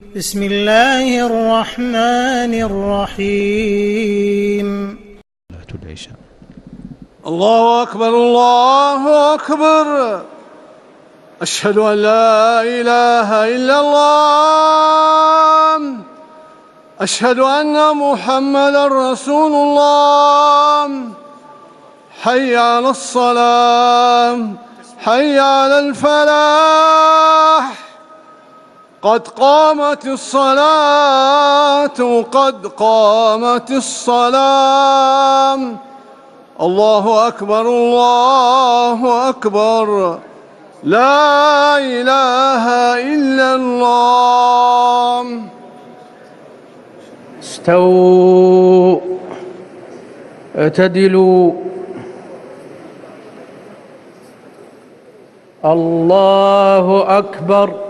بسم الله الرحمن الرحيم. العشاء الله أكبر الله أكبر. أشهد أن لا إله إلا الله. أشهد أن محمدا رسول الله. حي على الصلاة حي على الفلاح. قد قامت الصلاة قد قامت الصلاة. الله أكبر الله أكبر. لا إله إلا الله. استووا اعتدلوا. الله أكبر.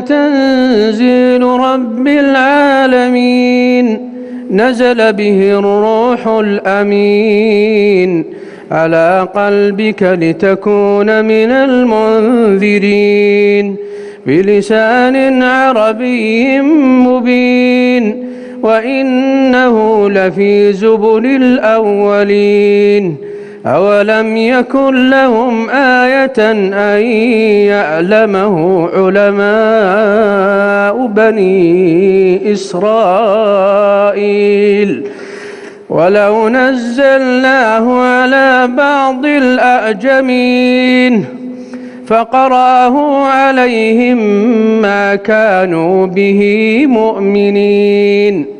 لتنزيل رب العالمين. نزل به الروح الأمين. على قلبك لتكون من المنذرين. بلسان عربي مبين. وإنه لفي زبر الأولين. أولم يكن لهم آية أن يعلمه علماء بني إسرائيل ولو نزلناه على بعض الأعجمين فقراه عليهم ما كانوا به مؤمنين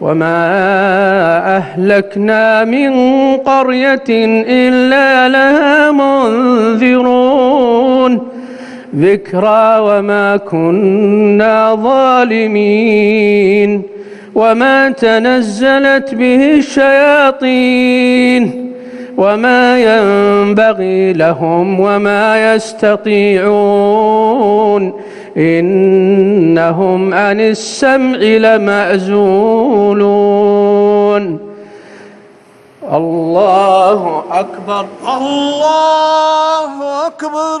وما أهلكنا من قرية إلا لها منذرون ذكرى وما كنا ظالمين وما تنزلت به الشياطين وما ينبغي لهم وما يستطيعون إنهم عن السمع لمعزولون الله أكبر. الله أكبر.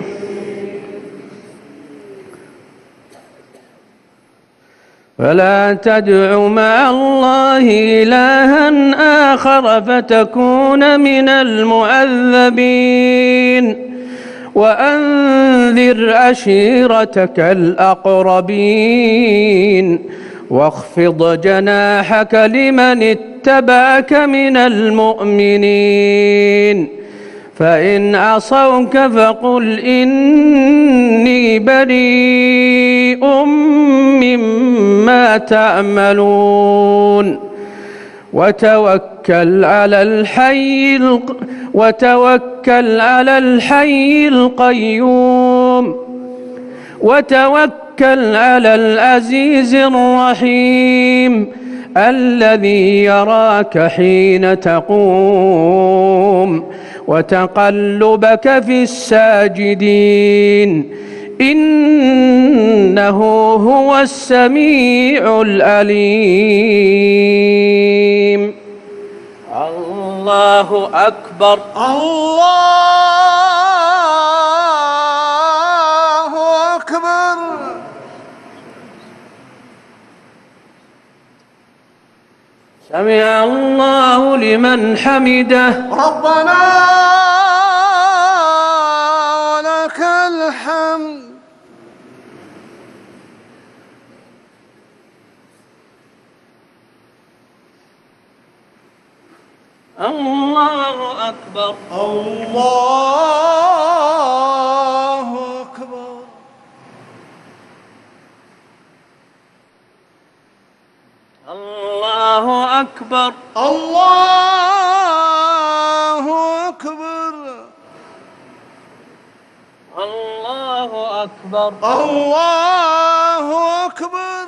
فلا تدع مع الله إلها آخر فتكون من المعذبين. وأنذر عشيرتك الأقربين. واخفض جناحك لمن اتبعك من المؤمنين. فإن عصوك فقل إني بريء مما تعملون. وتوكل على الحي الق... وتوكل على الحي القيوم. وتوكل على العزيز الرحيم الذي يراك حين تقوم. وتقلبك في الساجدين. إنه هو السميع العليم الله أكبر. الله سمع الله لمن حمده. ربنا ولك الحمد. الله أكبر. الله أكبر الله أكبر الله أكبر الله أكبر الله أكبر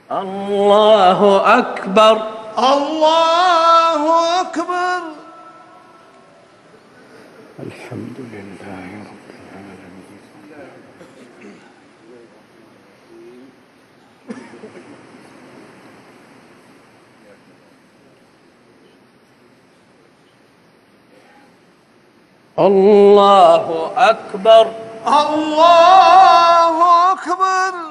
الله أكبر. الله أكبر. الحمد لله رب العالمين. الله أكبر. الله أكبر.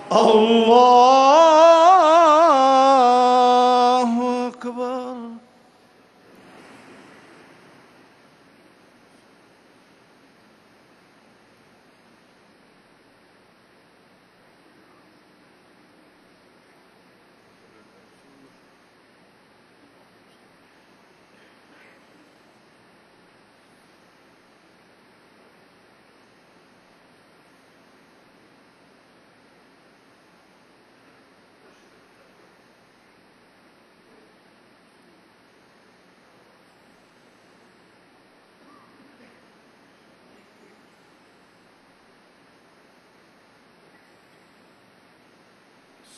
الله أكبر.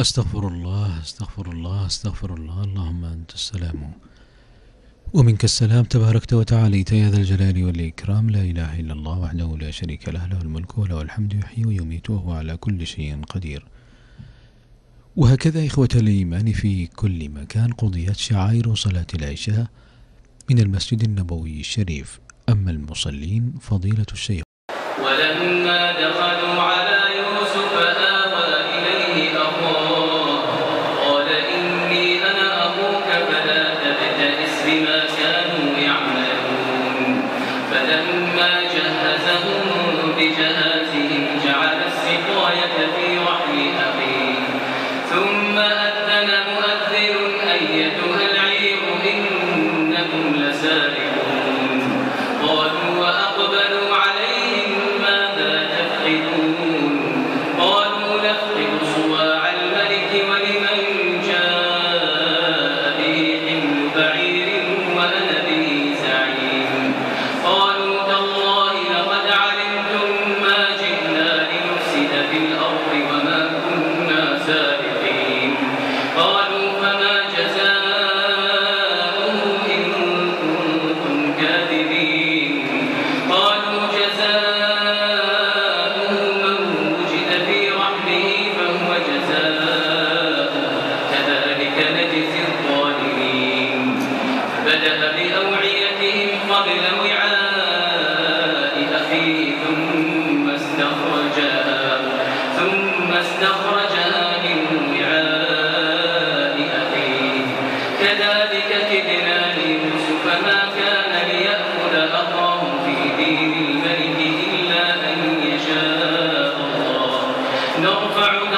أستغفر الله أستغفر الله أستغفر الله. اللهم أنت السلام. ومنك السلام تباركت وتعاليت يا ذا الجلال والإكرام. لا إله إلا الله وحده لا شريك له له الملك وله الحمد يحيي ويميت وهو على كل شيء قدير. وهكذا إخوة الإيمان في كل مكان قضيت شعائر صلاة العشاء من المسجد النبوي الشريف. أما المصلين فضيلة الشيخ. ولما دخلوا فلما جهزهم بجهازهم ترفع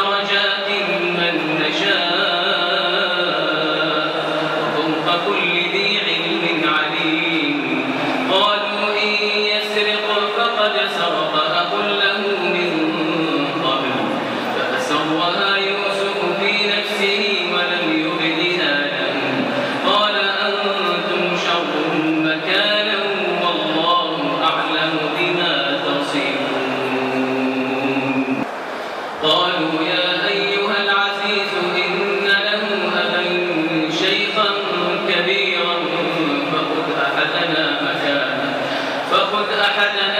فخذ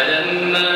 فلما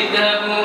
كتاب